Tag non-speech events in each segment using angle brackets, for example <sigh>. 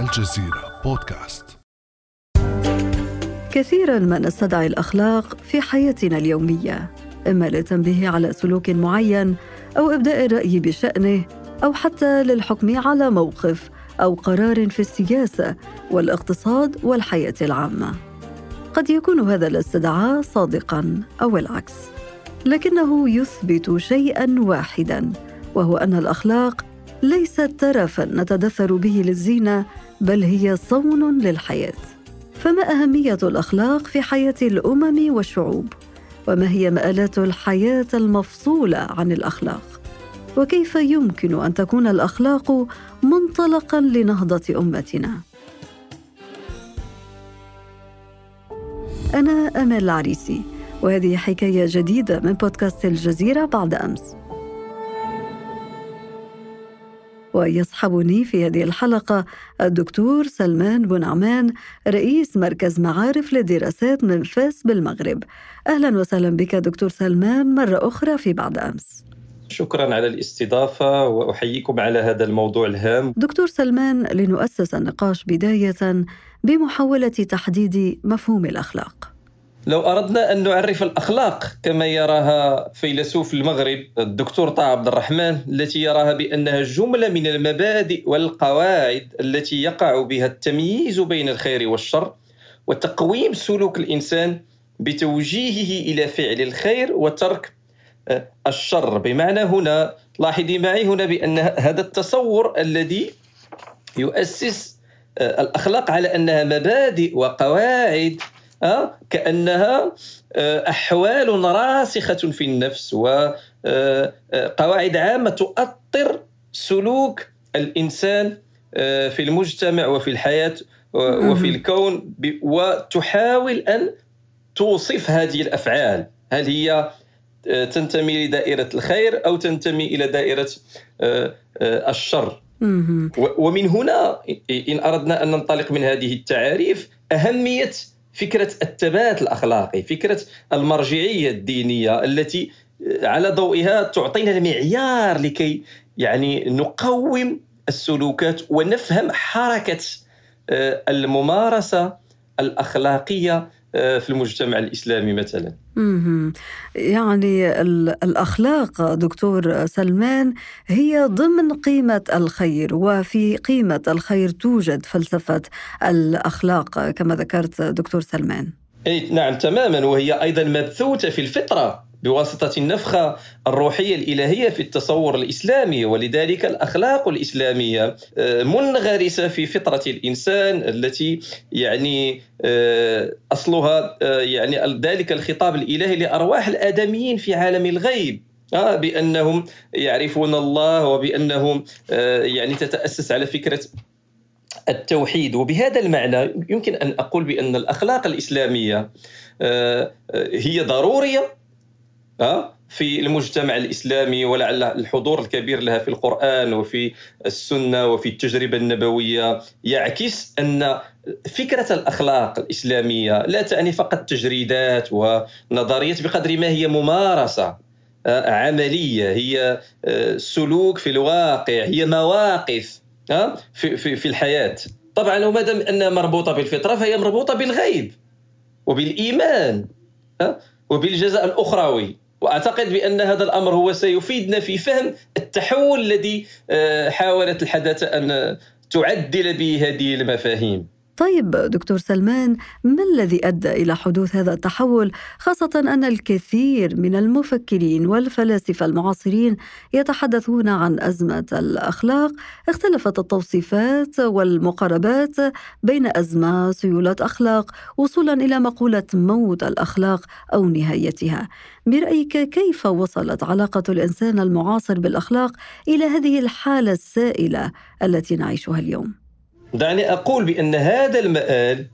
الجزيرة بودكاست. كثيرا ما نستدعي الأخلاق في حياتنا اليومية إما للتنبيه على سلوك معين أو إبداء الرأي بشأنه أو حتى للحكم على موقف أو قرار في السياسة والاقتصاد والحياة العامة. قد يكون هذا الاستدعاء صادقا أو العكس. لكنه يثبت شيئا واحدا وهو أن الأخلاق ليست ترفا نتدثر به للزينة بل هي صون للحياة. فما أهمية الأخلاق في حياة الأمم والشعوب؟ وما هي مآلات الحياة المفصولة عن الأخلاق؟ وكيف يمكن أن تكون الأخلاق منطلقا لنهضة أمتنا؟ أنا امال العريسي وهذه حكاية جديدة من بودكاست الجزيرة بعد أمس. ويصحبني في هذه الحلقة الدكتور سلمان بنعمان رئيس مركز معارف للدراسات من فاس بالمغرب. أهلا وسهلا بك دكتور سلمان مرة أخرى في بعد أمس. شكرا على الاستضافة وأحييكم على هذا الموضوع الهام. دكتور سلمان لنؤسس النقاش بداية بمحاولة تحديد مفهوم الأخلاق. لو أردنا أن نعرف الأخلاق كما يراها فيلسوف المغرب الدكتور طه عبد الرحمن التي يراها بأنها جملة من المبادئ والقواعد التي يقع بها التمييز بين الخير والشر وتقويم سلوك الإنسان بتوجيهه إلى فعل الخير وترك آه، الشر. بمعنى هنا لاحظي معي هنا بأن هذا التصور الذي يؤسس آه، الأخلاق على أنها مبادئ وقواعد كأنها آه، أحوال راسخة في النفس وقواعد آه، عامة تؤطر سلوك الإنسان آه، في المجتمع وفي الحياة وفي الكون وتحاول أن توصف هذه الأفعال. هل هي تنتمي لدائرة الخير أو تنتمي إلى دائرة الشر؟ ومن هنا إن أردنا أن ننطلق من هذه التعاريف أهمية فكرة الثبات الأخلاقي فكرة المرجعية الدينية التي على ضوئها تعطينا المعيار لكي يعني نقوم السلوكات ونفهم حركة آه، الممارسة الأخلاقية آه، في المجتمع الإسلامي مثلا. يعني الأخلاق دكتور سلمان هي ضمن قيمة الخير وفي قيمة الخير توجد فلسفة الأخلاق كما ذكرت دكتور سلمان. إي نعم تماما وهي أيضا مبثوثة في الفطرة بواسطة النفخة الروحية الإلهية في التصور الإسلامي ولذلك الأخلاق الإسلامية آه، منغرسة في فطرة الإنسان التي يعني آه، أصلها آه، يعني ذلك الخطاب الإلهي لأرواح الآدميين في عالم الغيب. بأنهم يعرفون الله وبأنهم يعني تتأسس على فكرة التوحيد. وبهذا المعنى يمكن أن أقول بأن الأخلاق الإسلامية هي ضرورية في المجتمع الإسلامي ولعل الحضور الكبير لها في القرآن وفي السنة وفي التجربة النبوية يعكس أن فكرة الأخلاق الإسلامية لا تعني فقط تجريدات ونظريات بقدر ما هي ممارسة آه، عملية هي آه، سلوك في الواقع هي مواقف في الحياة. طبعا وما دام أنها مربوطة بالفطرة فهي مربوطة بالغيب وبالإيمان وبالجزاء الأخروي. وأعتقد بأن هذا الأمر هو سيفيدنا في فهم التحول الذي آه، حاولت الحداثة أن تعدل به هذه المفاهيم. طيب دكتور سلمان ما الذي أدى إلى حدوث هذا التحول خاصة أن الكثير من المفكرين والفلاسفة المعاصرين يتحدثون عن أزمة الأخلاق؟ اختلفت التوصيفات والمقاربات بين أزمة سيولة أخلاق وصولا إلى مقولة موت الأخلاق أو نهايتها. برأيك كيف وصلت علاقة الإنسان المعاصر بالأخلاق إلى هذه الحالة السائلة التي نعيشها اليوم؟ دعني أقول بأن هذا المآل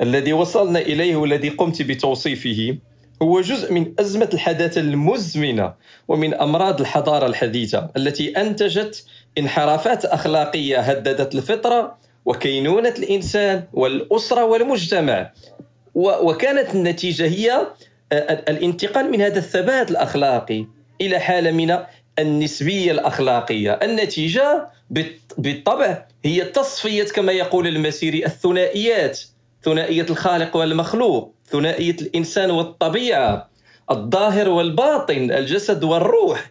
الذي وصلنا إليه والذي قمت بتوصيفه هو جزء من أزمة الحداثة المزمنة ومن أمراض الحضارة الحديثة التي أنتجت انحرافات أخلاقية هددت الفطرة وكينونة الإنسان والأسرة والمجتمع. وكانت النتيجة هي الانتقال من هذا الثبات الأخلاقي إلى حالة من النسبية الأخلاقية. النتيجة بالطبع هي تصفية كما يقول المسيري الثنائيات ثنائية الخالق والمخلوق ثنائية الإنسان والطبيعة الظاهر والباطن الجسد والروح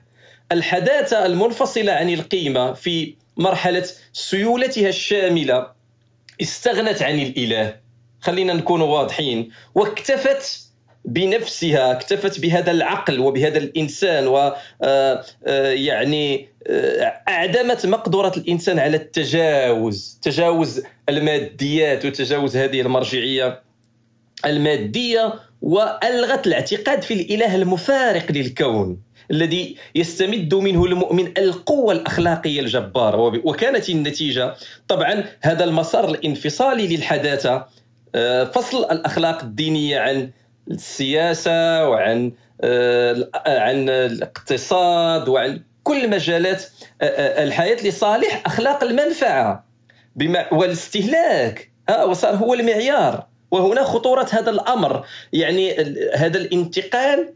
الحداثة المنفصلة عن القيمة في مرحلة سيولتها الشاملة استغنت عن الإله. خلينا نكون واضحين واكتفت بنفسها اكتفت بهذا العقل وبهذا الإنسان و آه، آه، يعني آه، أعدمت مقدرة الإنسان على التجاوز تجاوز الماديات وتجاوز هذه المرجعية المادية وألغت الاعتقاد في الإله المفارق للكون الذي يستمد منه المؤمن القوة الأخلاقية الجبارة. وكانت النتيجة طبعا هذا المسار الانفصالي للحداثة فصل الأخلاق الدينية عن السياسة وعن آه، عن الاقتصاد وعن كل مجالات آه، آه، الحياة لصالح أخلاق المنفعة. والاستهلاك وصار هو المعيار. وهنا خطورة هذا الأمر. يعني هذا الانتقال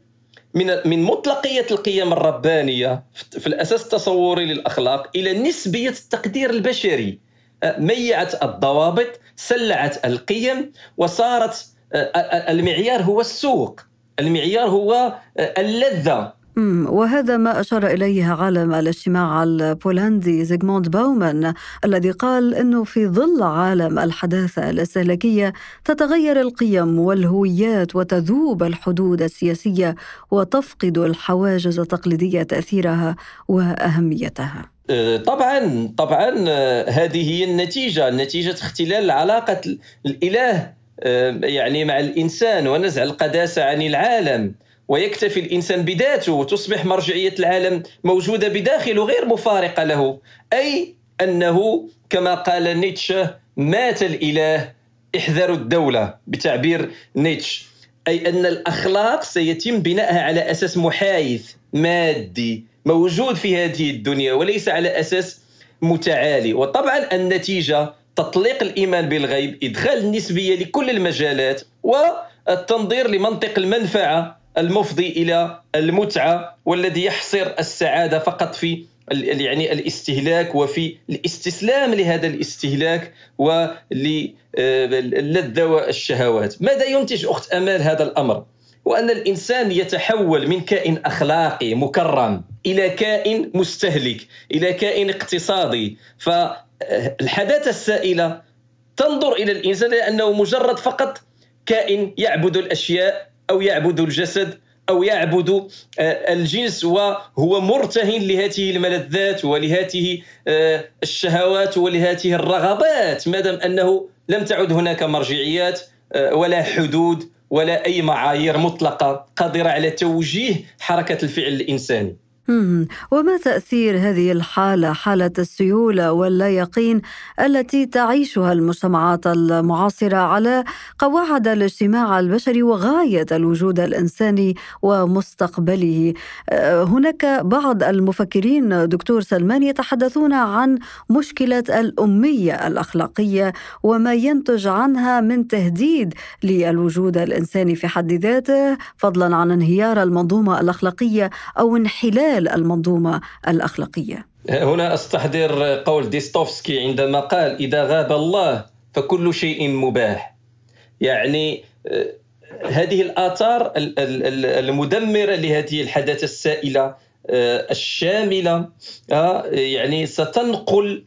من من مطلقية القيم الربانية في الأساس التصوري للأخلاق إلى نسبية التقدير البشري. ميعت الضوابط سلعت القيم وصارت المعيار هو السوق. المعيار هو اللذة. وهذا ما أشار إليه عالم الاجتماع البولندي زيغموند باومان الذي قال أنه في ظل عالم الحداثة الاستهلاكية تتغير القيم والهويات وتذوب الحدود السياسية وتفقد الحواجز التقليدية تأثيرها وأهميتها. طبعا طبعا هذه هي النتيجة نتيجة اختلال علاقة الإله يعني مع الإنسان ونزع القداسة عن العالم ويكتفي الإنسان بذاته وتصبح مرجعية العالم موجودة بداخله غير مفارقة له. أي أنه كما قال نيتشه مات الإله احذروا الدولة بتعبير نيتش. أي أن الأخلاق سيتم بنائها على أساس محايث مادي موجود في هذه الدنيا وليس على أساس متعالي. وطبعا النتيجة تطليق الإيمان بالغيب إدخال النسبية لكل المجالات والتنظير لمنطق المنفعة المفضي إلى المتعة والذي يحصر السعادة فقط في يعني الاستهلاك وفي الاستسلام لهذا الاستهلاك وللذة والشهوات ماذا ينتج أخت أمال هذا الأمر؟ وأن الإنسان يتحول من كائن أخلاقي مكرم إلى كائن مستهلك إلى كائن اقتصادي ف الحداثة السائلة تنظر إلى الإنسان لأنه مجرد فقط كائن يعبد الأشياء أو يعبد الجسد أو يعبد آه، الجنس وهو مرتهن لهذه الملذات ولهذه آه، الشهوات ولهذه الرغبات ما دام أنه لم تعد هناك مرجعيات آه، ولا حدود ولا أي معايير مطلقة قادرة على توجيه حركة الفعل الإنساني. وما تأثير هذه الحالة حالة السيولة واللا يقين التي تعيشها المجتمعات المعاصرة على قواعد الاجتماع البشري وغاية الوجود الإنساني ومستقبله؟ آه، هناك بعض المفكرين دكتور سلمان يتحدثون عن مشكلة الأمية الأخلاقية وما ينتج عنها من تهديد للوجود الإنساني في حد ذاته فضلا عن انهيار المنظومة الأخلاقية أو انحلال خلال المنظومة الأخلاقية. هنا أستحضر قول ديستوفسكي عندما قال إذا غاب الله فكل شيء مباح. يعني آه، هذه الآثار المدمرة لهذه الحداثة السائلة آه، الشاملة آه، يعني ستنقل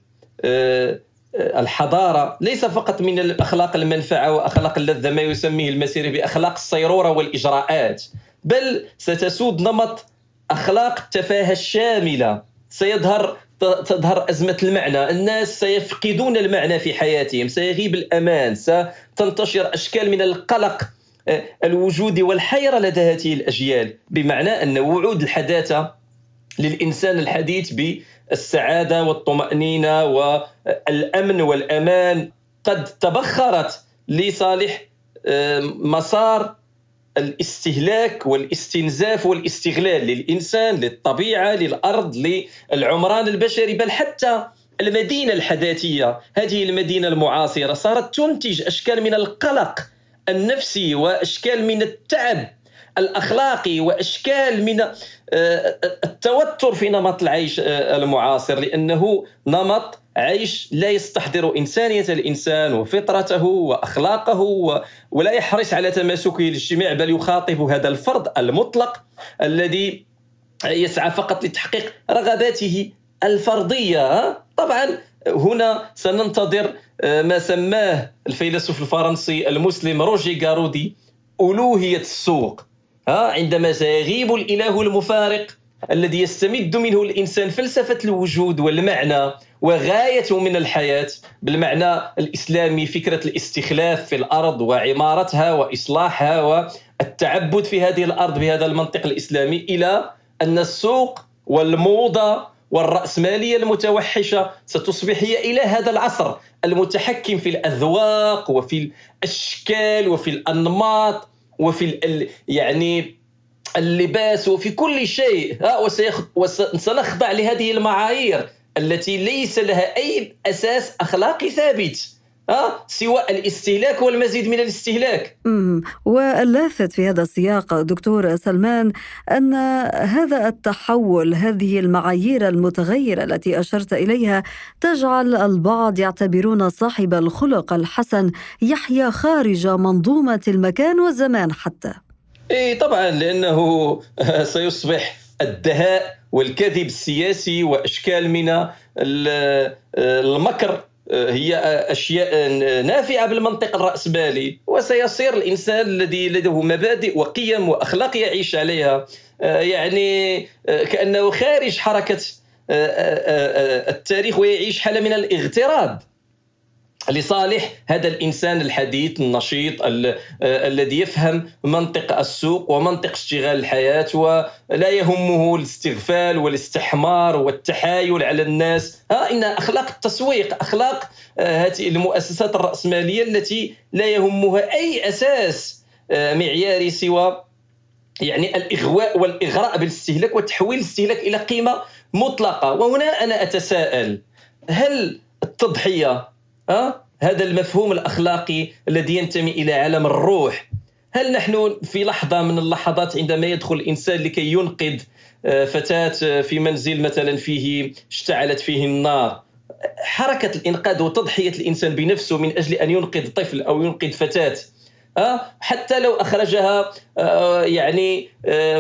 الحضارة ليس فقط من الأخلاق المنفعة وأخلاق اللذة ما يسميه المسيري بأخلاق الصيرورة والإجراءات بل ستسود نمط أخلاق التفاهة الشاملة سيظهر تظهر أزمة المعنى. الناس سيفقدون المعنى في حياتهم سيغيب الأمان ستنتشر أشكال من القلق آه، الوجودي والحيرة لدى هذه الأجيال بمعنى أن وعود الحداثة للإنسان الحديث بالسعادة والطمأنينة والأمن والأمان قد تبخرت لصالح آه، مسار الاستهلاك والاستنزاف والاستغلال للإنسان للطبيعة للأرض للعمران البشري بل حتى المدينة الحداثية. هذه المدينة المعاصرة صارت تنتج أشكال من القلق النفسي وأشكال من التعب الأخلاقي وأشكال من التوتر في نمط العيش المعاصر لأنه نمط عيش لا يستحضر إنسانية الإنسان وفطرته وأخلاقه ولا يحرص على تماسكه الاجتماع بل يخاطب هذا الفرد المطلق الذي يسعى فقط لتحقيق رغباته الفردية. طبعا هنا سننتظر آه، ما سماه الفيلسوف الفرنسي المسلم روجي غارودي ألوهية السوق. عندما سيغيب الإله المفارق الذي يستمد منه الإنسان فلسفة الوجود والمعنى وغاية من الحياة بالمعنى الإسلامي فكرة الاستخلاف في الأرض وعمارتها وإصلاحها والتعبد في هذه الأرض بهذا المنطق الإسلامي إلى أن السوق والموضة والرأسمالية المتوحشة ستصبح هي إلى هذا العصر المتحكم في الأذواق وفي الأشكال وفي الأنماط وفي يعني اللباس وفي كل شيء. وسنخضع لهذه المعايير التي ليس لها أي أساس أخلاقي ثابت. آه سوى الاستهلاك والمزيد من الاستهلاك. واللافت في هذا السياق دكتور سلمان أن هذا التحول هذه المعايير المتغيرة التي أشرت إليها تجعل البعض يعتبرون صاحب الخلق الحسن يحيا خارج منظومة المكان والزمان حتى. إيه طبعا لأنه <laughs> سيصبح الدهاء والكذب السياسي وأشكال من المكر. هي أشياء نافعة بالمنطق الراسمالي وسيصير الإنسان الذي لديه مبادئ وقيم وأخلاق يعيش عليها. يعني كأنه خارج حركة التاريخ ويعيش حالة من الاغتراب. لصالح هذا الإنسان الحديث النشيط ال الذي يفهم منطق السوق ومنطق اشتغال الحياة ولا يهمه الاستغفال والاستحمار والتحايل على الناس. ها إن أخلاق التسويق أخلاق آه، هذه المؤسسات الرأسمالية التي لا يهمها أي أساس آه، معياري سوى يعني الإغواء والإغراء بالاستهلاك وتحويل الاستهلاك إلى قيمة مطلقة. وهنا أنا أتساءل هل التضحية أه؟ هذا المفهوم الأخلاقي الذي ينتمي إلى عالم الروح هل نحن في لحظة من اللحظات عندما يدخل الإنسان لكي ينقذ آه، فتاة في منزل مثلا فيه اشتعلت فيه النار حركة الإنقاذ وتضحية الإنسان بنفسه من أجل أن ينقذ طفل أو ينقذ فتاة أه؟ حتى لو أخرجها أه يعني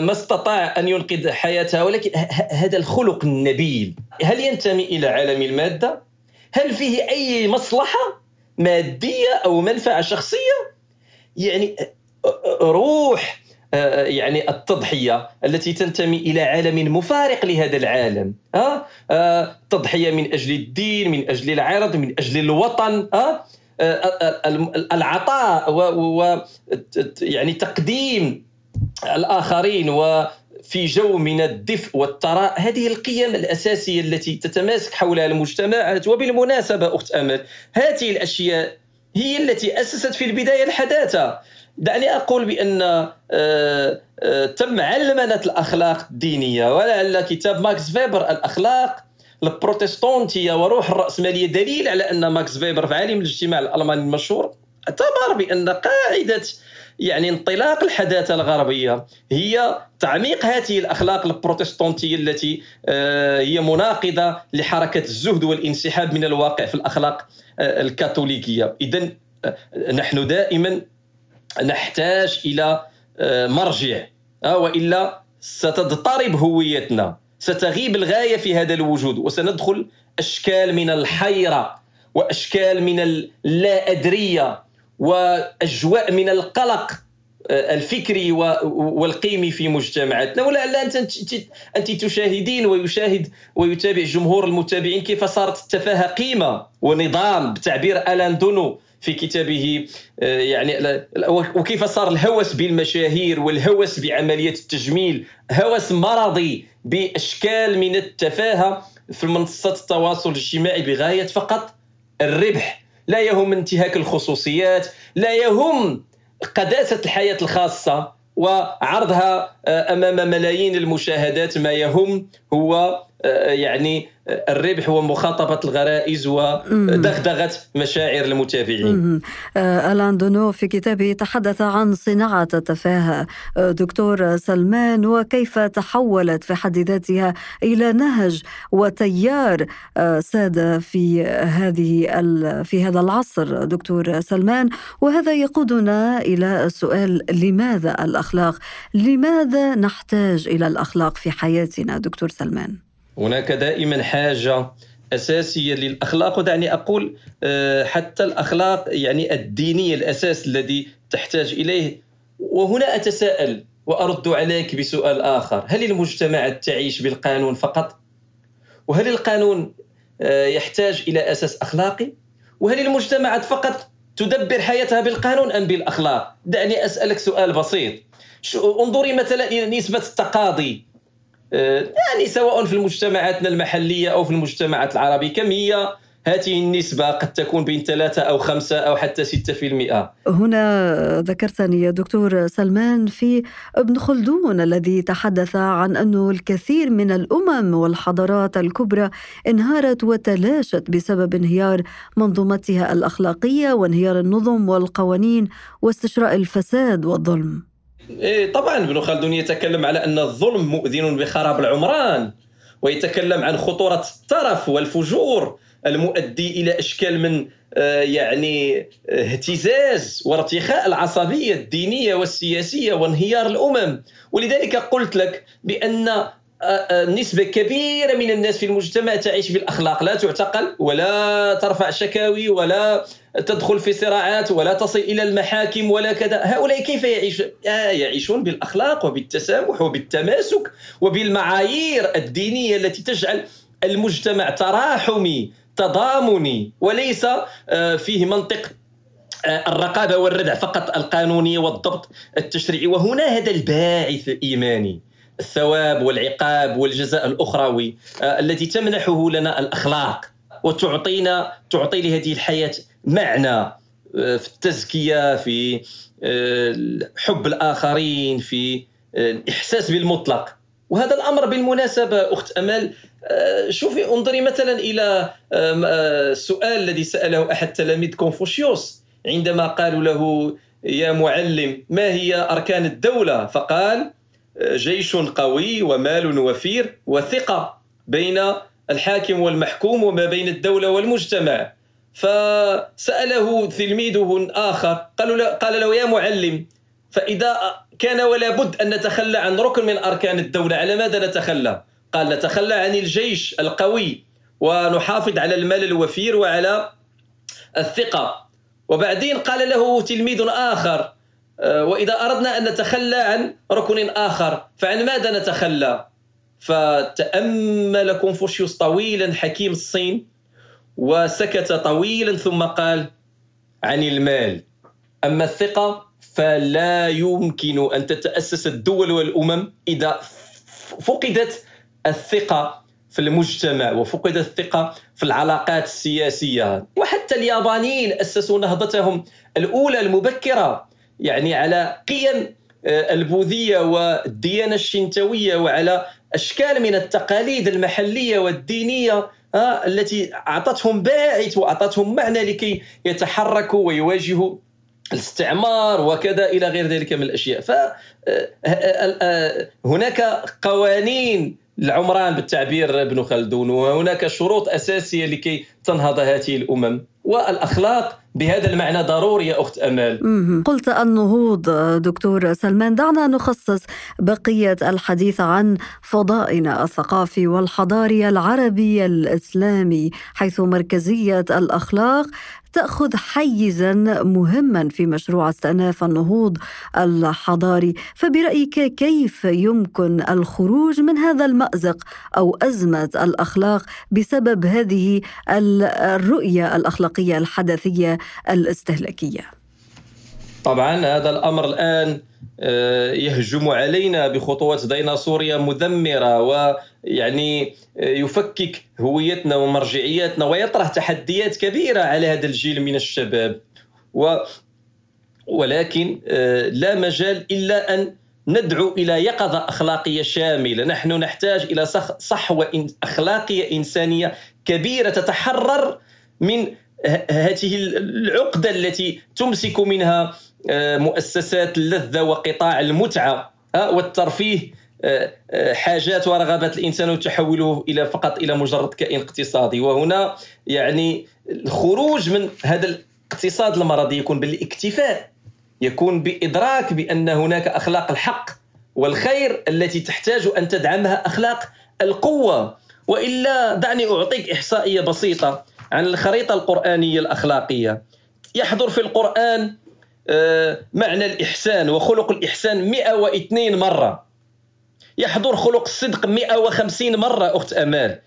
ما استطاع أن ينقذ حياتها ولكن هذا الخلق النبيل هل ينتمي إلى عالم المادة؟ هل فيه أي مصلحة مادية أو منفعة شخصية؟ يعني روح يعني التضحية التي تنتمي إلى عالم مفارق لهذا العالم ها؟ تضحية من أجل الدين من أجل العرض من أجل الوطن ها؟ العطاء و يعني تقديم الآخرين و في جو من الدفء والثراء هذه القيم الأساسية التي تتماسك حولها المجتمعات وبالمناسبة أخت أمل هذه الأشياء هي التي أسست في البداية الحداثة. دعني أقول بأن آه، آه، تم علمنة الأخلاق الدينية ولعل كتاب ماكس فيبر الأخلاق البروتستانتية وروح الرأسمالية دليل على أن ماكس فيبر في عالم الاجتماع الألماني المشهور اعتبر بأن قاعدة يعني انطلاق الحداثة الغربية. هي تعميق هذه الأخلاق البروتستانتية التي آه، هي مناقضة لحركة الزهد والانسحاب من الواقع في الأخلاق آه، الكاثوليكية. اذا آه، نحن دائما نحتاج إلى مرجع وإلا ستضطرب هويتنا. ستغيب الغاية في هذا الوجود وسندخل أشكال من الحيرة وأشكال من اللا أدرية. واجواء من القلق آه، الفكري والقيمي في مجتمعاتنا. ولعل أنت أنت تشاهدين ويشاهد ويتابع جمهور المتابعين كيف صارت التفاهه قيمة ونظام بتعبير ألان دونو في كتابه آه، يعني وكيف صار الهوس بالمشاهير والهوس بعمليه التجميل هوس مرضي بأشكال من التفاهة في منصات التواصل الاجتماعي بغاية فقط الربح. لا يهم انتهاك الخصوصيات لا يهم قداسة الحياة الخاصة وعرضها أمام ملايين المشاهدات ما يهم هو يعني الربح ومخاطبة الغرائز ودغدغة مشاعر المتابعين. آه، ألان دونو في كتابه تحدث عن صناعة التفاهة. آه، دكتور سلمان وكيف تحولت في حد ذاتها إلى نهج وتيار آه، ساد في هذه في هذا العصر؟ دكتور سلمان وهذا يقودنا إلى السؤال لماذا الأخلاق؟ لماذا نحتاج إلى الأخلاق في حياتنا دكتور سلمان؟ هناك دائما حاجة أساسية للأخلاق ودعني أقول آه، حتى الأخلاق يعني الدينيه الأساس الذي تحتاج إليه. وهنا أتساءل وأرد عليك بسؤال آخر. هل المجتمعات تعيش بالقانون فقط؟ وهل القانون آه، يحتاج إلى أساس أخلاقي؟ وهل المجتمعات فقط تدبر حياتها بالقانون أم بالأخلاق؟ دعني أسألك سؤال بسيط. انظري مثلا إلى نسبة التقاضي. آه، يعني سواء في مجتمعاتنا المحلية أو في المجتمعات العربية كم هي؟ هذه النسبة قد تكون بين ثلاثة أو خمسة أو حتى ستة في المئة. هنا ذكرتني يا دكتور سلمان في ابن خلدون الذي تحدث عن أن الكثير من الأمم والحضارات الكبرى انهارت وتلاشت بسبب انهيار منظومتها الأخلاقية وانهيار النظم والقوانين واستشراء الفساد والظلم. إيه طبعا ابن خلدون يتكلم على أن الظلم مؤذن بخراب العمران ويتكلم عن خطورة الترف والفجور المؤدي إلى إشكال من آه، يعني آه، اهتزاز وارتخاء العصبية الدينية والسياسية وانهيار الأمم. ولذلك قلت لك بأن نسبة كبيرة من الناس في المجتمع تعيش بالأخلاق لا تعتقل ولا ترفع شكاوي ولا تدخل في صراعات ولا تصل إلى المحاكم ولا كذا. هؤلاء كيف يعيش؟ آه يعيشون بالأخلاق وبالتسامح وبالتماسك وبالمعايير الدينية التي تجعل المجتمع تراحمي تضامني وليس آه، فيه منطق آه، الرقابة والردع فقط القانوني والضبط التشريعي. وهنا هذا الباعث الإيماني الثواب والعقاب والجزاء الأخروي آه، التي تمنحه لنا الأخلاق وتعطينا تعطي لهذه الحياة معنى آه، في التزكية في آه، حب الآخرين في الإحساس بالمطلق. وهذا الأمر بالمناسبة أخت أمل شوفي انظري مثلا إلى السؤال الذي سأله أحد تلاميذ كونفوشيوس عندما قالوا له يا معلم ما هي أركان الدولة؟ فقال جيش قوي ومال وفير وثقة بين الحاكم والمحكوم وما بين الدولة والمجتمع فسأله تلميذه آخر قال له يا معلم فإذا كان ولا بد أن نتخلى عن ركن من أركان الدولة على ماذا نتخلى؟ قال نتخلى عن الجيش القوي ونحافظ على المال الوفير وعلى الثقة وبعدين قال له تلميذ آه، وإذا أردنا أن نتخلى عن ركن آخر فعن ماذا نتخلى؟ فتأمل كونفوشيوس طويلا حكيم الصين وسكت طويلا ثم قال عن المال. أما الثقة فلا يمكن أن تتأسس الدول والأمم إذا فقدت الثقة في المجتمع وفقدت الثقة في العلاقات السياسية. وحتى اليابانيين أسسوا نهضتهم الأولى المبكرة. يعني على قيم آه، البوذية والديانة الشنتوية وعلى أشكال من التقاليد المحلية والدينية آه، التي أعطتهم باعث وأعطتهم معنى لكي يتحركوا ويواجهوا الاستعمار وكذا إلى غير ذلك من الأشياء. فهناك آه، قوانين العمران بالتعبير ابن خلدون وهناك شروط أساسية لكي تنهض هذه الأمم. والأخلاق بهذا المعنى ضروري يا أخت امال قلت النهوض دكتور سلمان دعنا نخصص بقية الحديث عن فضائنا الثقافي والحضاري العربي الإسلامي حيث مركزية الأخلاق تأخذ حيزا مهما في مشروع استئناف النهوض الحضاري. فبرأيك كيف يمكن الخروج من هذا المأزق أو أزمة الأخلاق بسبب هذه الرؤية الأخلاقية الحدثية الاستهلاكية. طبعا هذا الأمر الآن آه، يهجم علينا بخطوات ديناصورية مدمرة ويعني آه، يفكك هويتنا ومرجعياتنا ويطرح تحديات كبيرة على هذا الجيل من الشباب. و ولكن آه، لا مجال إلا أن ندعو إلى يقظة أخلاقية شاملة، نحن نحتاج إلى صحوة أخلاقية إنسانية كبيرة تتحرر من هذه العقدة التي تمسك منها آه، مؤسسات اللذة وقطاع المتعة والترفيه آه، آه، حاجات ورغبات الإنسان وتحوله إلى فقط إلى مجرد كائن اقتصادي. وهنا يعني الخروج من هذا الاقتصاد المرضي يكون بالاكتفاء يكون بإدراك بأن هناك أخلاق الحق والخير التي تحتاج أن تدعمها أخلاق القوة. وإلا دعني أعطيك إحصائية بسيطة. عن الخريطة القرآنية الأخلاقية. يحضر في القرآن آه، معنى الإحسان وخلق الإحسان 102 مرة. يحضر خلق الصدق 150 مرة أخت أمال.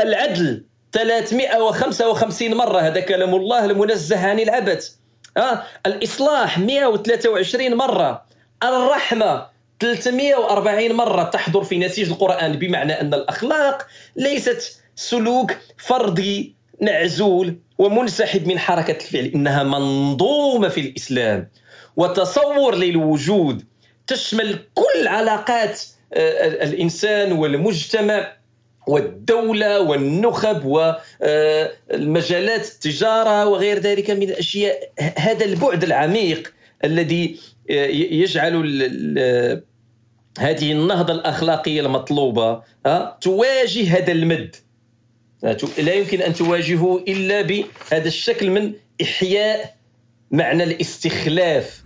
العدل 355 مرة هذا كلام الله المنزه عن العبث. آه الإصلاح 123 مرة. الرحمة 340 مرة تحضر في نسيج القرآن بمعنى أن الأخلاق ليست سلوك فردي معزول ومنسحب من حركة الفعل. إنها منظومة في الإسلام. وتصور للوجود تشمل كل علاقات آه، الإنسان والمجتمع والدولة والنخب والمجالات آه، التجارة وغير ذلك من الأشياء. هذا البعد العميق الذي آه، يجعل هذه النهضة الأخلاقية المطلوبة تواجه هذا المد. لا يمكن أن تواجهه إلا بهذا الشكل من إحياء معنى الاستخلاف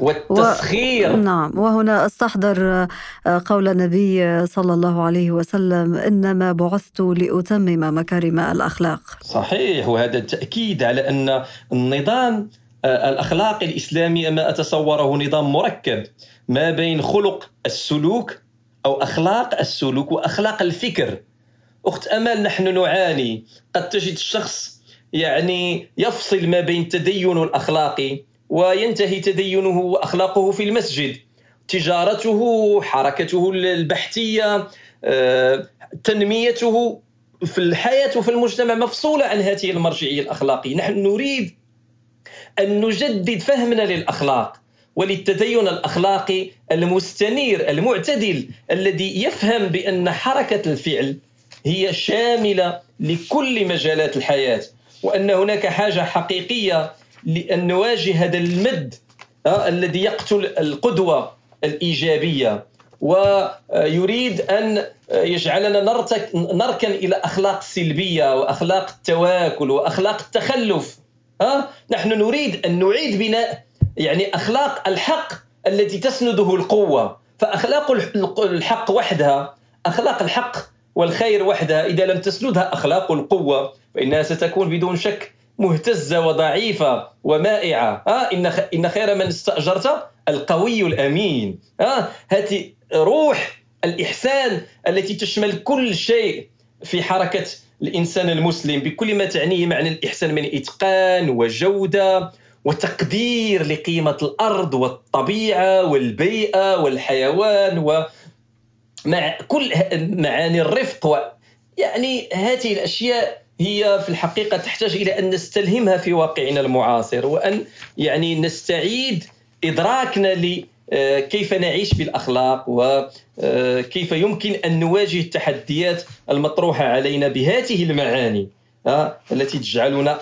والتسخير. و... نعم. وهنا استحضر آه، قول النبي صلى الله عليه وسلم إنما بعثت لأتمم مكارم الأخلاق. صحيح. وهذا التأكيد على أن النظام آه، الاخلاقي الإسلامي ما أتصوره نظام مركب ما بين خلق السلوك أو أخلاق السلوك وأخلاق الفكر. أخت أمال نحن نعاني. قد تجد الشخص يعني يفصل ما بين التدين الاخلاقي وينتهي تدينه وأخلاقه في المسجد. تجارته حركته البحثية آه، تنميته في الحياة وفي المجتمع مفصولة عن هذه المرجعية الأخلاقية. نحن نريد أن نجدد فهمنا للأخلاق وللتدين الأخلاقي المستنير المعتدل الذي يفهم بأن حركة الفعل هي شاملة لكل مجالات الحياة وأن هناك حاجة حقيقية لأن نواجه هذا المد آه الذي يقتل القدوة الإيجابية. ويريد أن يجعلنا نركن إلى أخلاق سلبية وأخلاق التواكل وأخلاق التخلف. ها آه نحن نريد أن نعيد بناء يعني أخلاق الحق التي تسنده القوة. فأخلاق الحق وحدها أخلاق الحق والخير وحدها إذا لم تسندها أخلاق القوة فإنها ستكون بدون شك مهتزة وضعيفة ومائعة. آه إن إن خير من استأجرت القوي الأمين. آه هذه روح الإحسان التي تشمل كل شيء في حركة الإنسان المسلم بكل ما تعنيه معنى الإحسان من إتقان وجودة وتقدير لقيمة الأرض والطبيعة والبيئة والحيوان و مع كل معاني الرفق يعني هذه الأشياء هي في الحقيقة تحتاج إلى أن نستلهمها في واقعنا المعاصر وأن يعني نستعيد إدراكنا ل آه، كيف نعيش بالأخلاق وكيف آه، يمكن أن نواجه التحديات المطروحة علينا بهذه المعاني آه، التي تجعلنا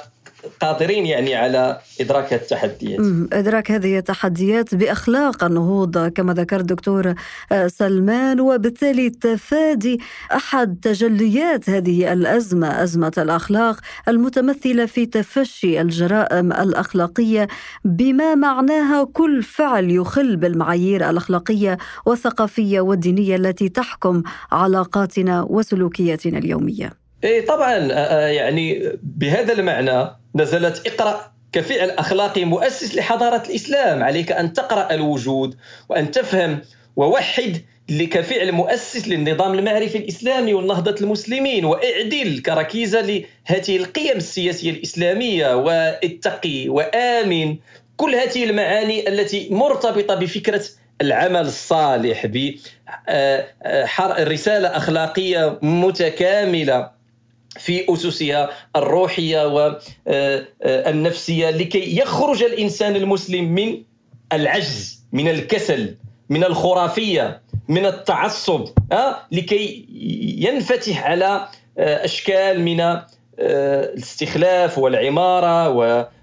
قادرين يعني على إدراك التحديات. إدراك هذه التحديات بأخلاق النهوض كما ذكر الدكتور آه، سلمان. وبالتالي تفادي أحد تجليات هذه الأزمة أزمة الأخلاق المتمثلة في تفشي الجرائم الأخلاقية بما معناها كل فعل يخل بالمعايير الأخلاقية والثقافية والدينية التي تحكم علاقاتنا وسلوكياتنا اليومية. اي طبعا آه، آه، يعني بهذا المعنى نزلت اقرأ كفعل أخلاقي مؤسس لحضارة الإسلام. عليك أن تقرأ الوجود وأن تفهم ووحد كفعل مؤسس للنظام المعرفي الإسلامي ونهضة المسلمين. وإعدل كركيزة لهذه القيم السياسية الإسلامية. واتقي وآمن كل هذه المعاني التي مرتبطة بفكرة العمل الصالح برساله آه، أخلاقية متكاملة. في أسسها الروحية والنفسيه لكي يخرج الإنسان المسلم من العجز من الكسل من الخرافية من التعصب لكي ينفتح على أشكال من الاستخلاف والعمارة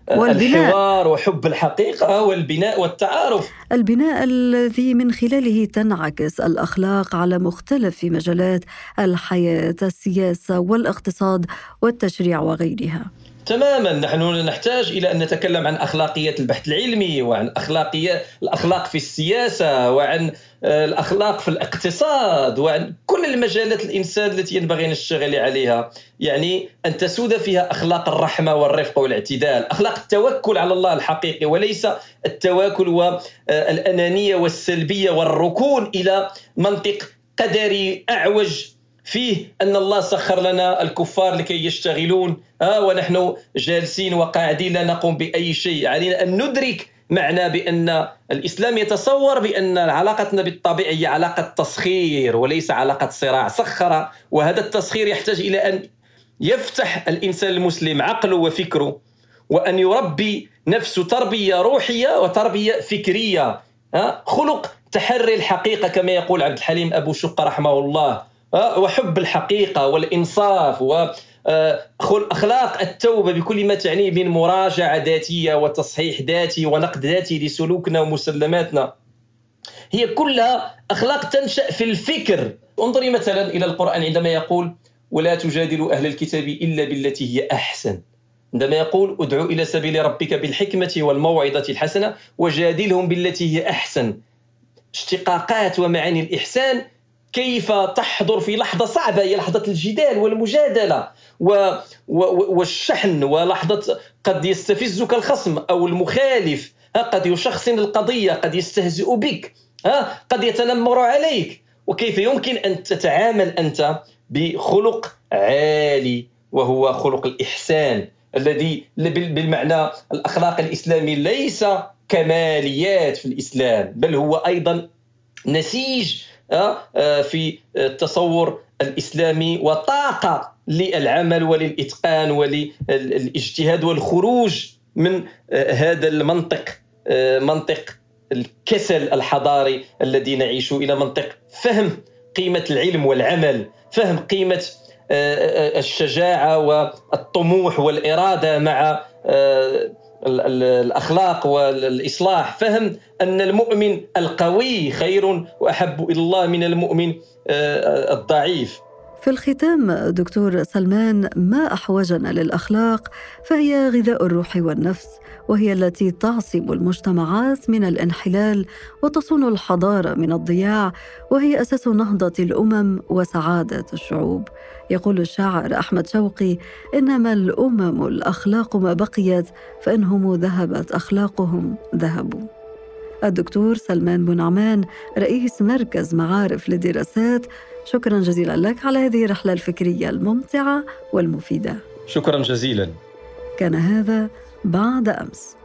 والحوار وحب الحقيقة والبناء والتعارف. البناء الذي من خلاله تنعكس الأخلاق على مختلف مجالات الحياة السياسة والإقتصاد والتشريع وغيرها. تماما. نحن نحتاج إلى أن نتكلم عن اخلاقيات البحث العلمي وعن اخلاقيات الأخلاق في السياسة وعن آه، الأخلاق في الاقتصاد وعن كل المجالات الإنسان التي ينبغي أن نشتغل عليها. يعني أن تسود فيها أخلاق الرحمة والرفق والاعتدال. أخلاق التوكل على الله الحقيقي وليس التواكل والانانيه والسلبية والركون إلى منطق قدري أعوج فيه أن الله سخر لنا الكفار لكي يشتغلون. ها ونحن جالسين وقاعدين لا نقوم بأي شيء. علينا أن ندرك معنى بأن الإسلام يتصور بأن علاقتنا بالطبيعة هي علاقة تسخير وليس علاقة صراع. سخر وهذا التسخير يحتاج إلى أن يفتح الإنسان المسلم عقله وفكره وأن يربي نفسه تربية روحية وتربية فكرية. خلق تحري الحقيقة كما يقول عبد الحليم أبو شقة رحمه الله. وحب الحقيقة والإنصاف و أخلاق التوبة بكل ما تعنيه من مراجعة ذاتية وتصحيح ذاتي ونقد ذاتي لسلوكنا ومسلماتنا. هي كلها أخلاق تنشأ في الفكر. انظري مثلا إلى القرآن عندما يقول ولا تجادلوا أهل الكتاب إلا بالتي هي أحسن. عندما يقول ادعو إلى سبيل ربك بالحكمة والموعظة الحسنة وجادلهم بالتي هي أحسن. اشتقاقات ومعاني الإحسان كيف تحضر في لحظة صعبة؟ هي لحظة الجدال والمجادلة والشحن ولحظة قد يستفزك الخصم أو المخالف. قد يشخصن القضية قد يستهزئ بك. قد يتنمر عليك. وكيف يمكن أن تتعامل أنت بخلق عالي وهو خلق الإحسان الذي بالمعنى الأخلاق الإسلامي ليس كماليات في الإسلام بل هو أيضا نسيج في التصور الإسلامي وطاقة للعمل وللإتقان وللإجتهاد والخروج من آه، هذا المنطق منطق الكسل الحضاري الذي نعيش إلى منطق فهم قيمة العلم والعمل فهم قيمة الشجاعة والطموح والإرادة مع الأخلاق والإصلاح. فهم أن المؤمن القوي خير وأحب إلى الله من المؤمن آه، الضعيف. في الختام دكتور سلمان ما أحوجنا للأخلاق؟ فهي غذاء الروح والنفس وهي التي تعصم المجتمعات من الانحلال وتصون الحضارة من الضياع وهي أساس نهضة الأمم وسعادة الشعوب. يقول الشاعر أحمد شوقي إنما الأمم الأخلاق ما بقيت فإنهم ذهبت أخلاقهم ذهبوا. الدكتور سلمان بن عمان رئيس مركز معارف للدراسات شكرا جزيلا لك على هذه الرحلة الفكرية الممتعة والمفيدة. شكرا جزيلا. كان هذا بعد أمس.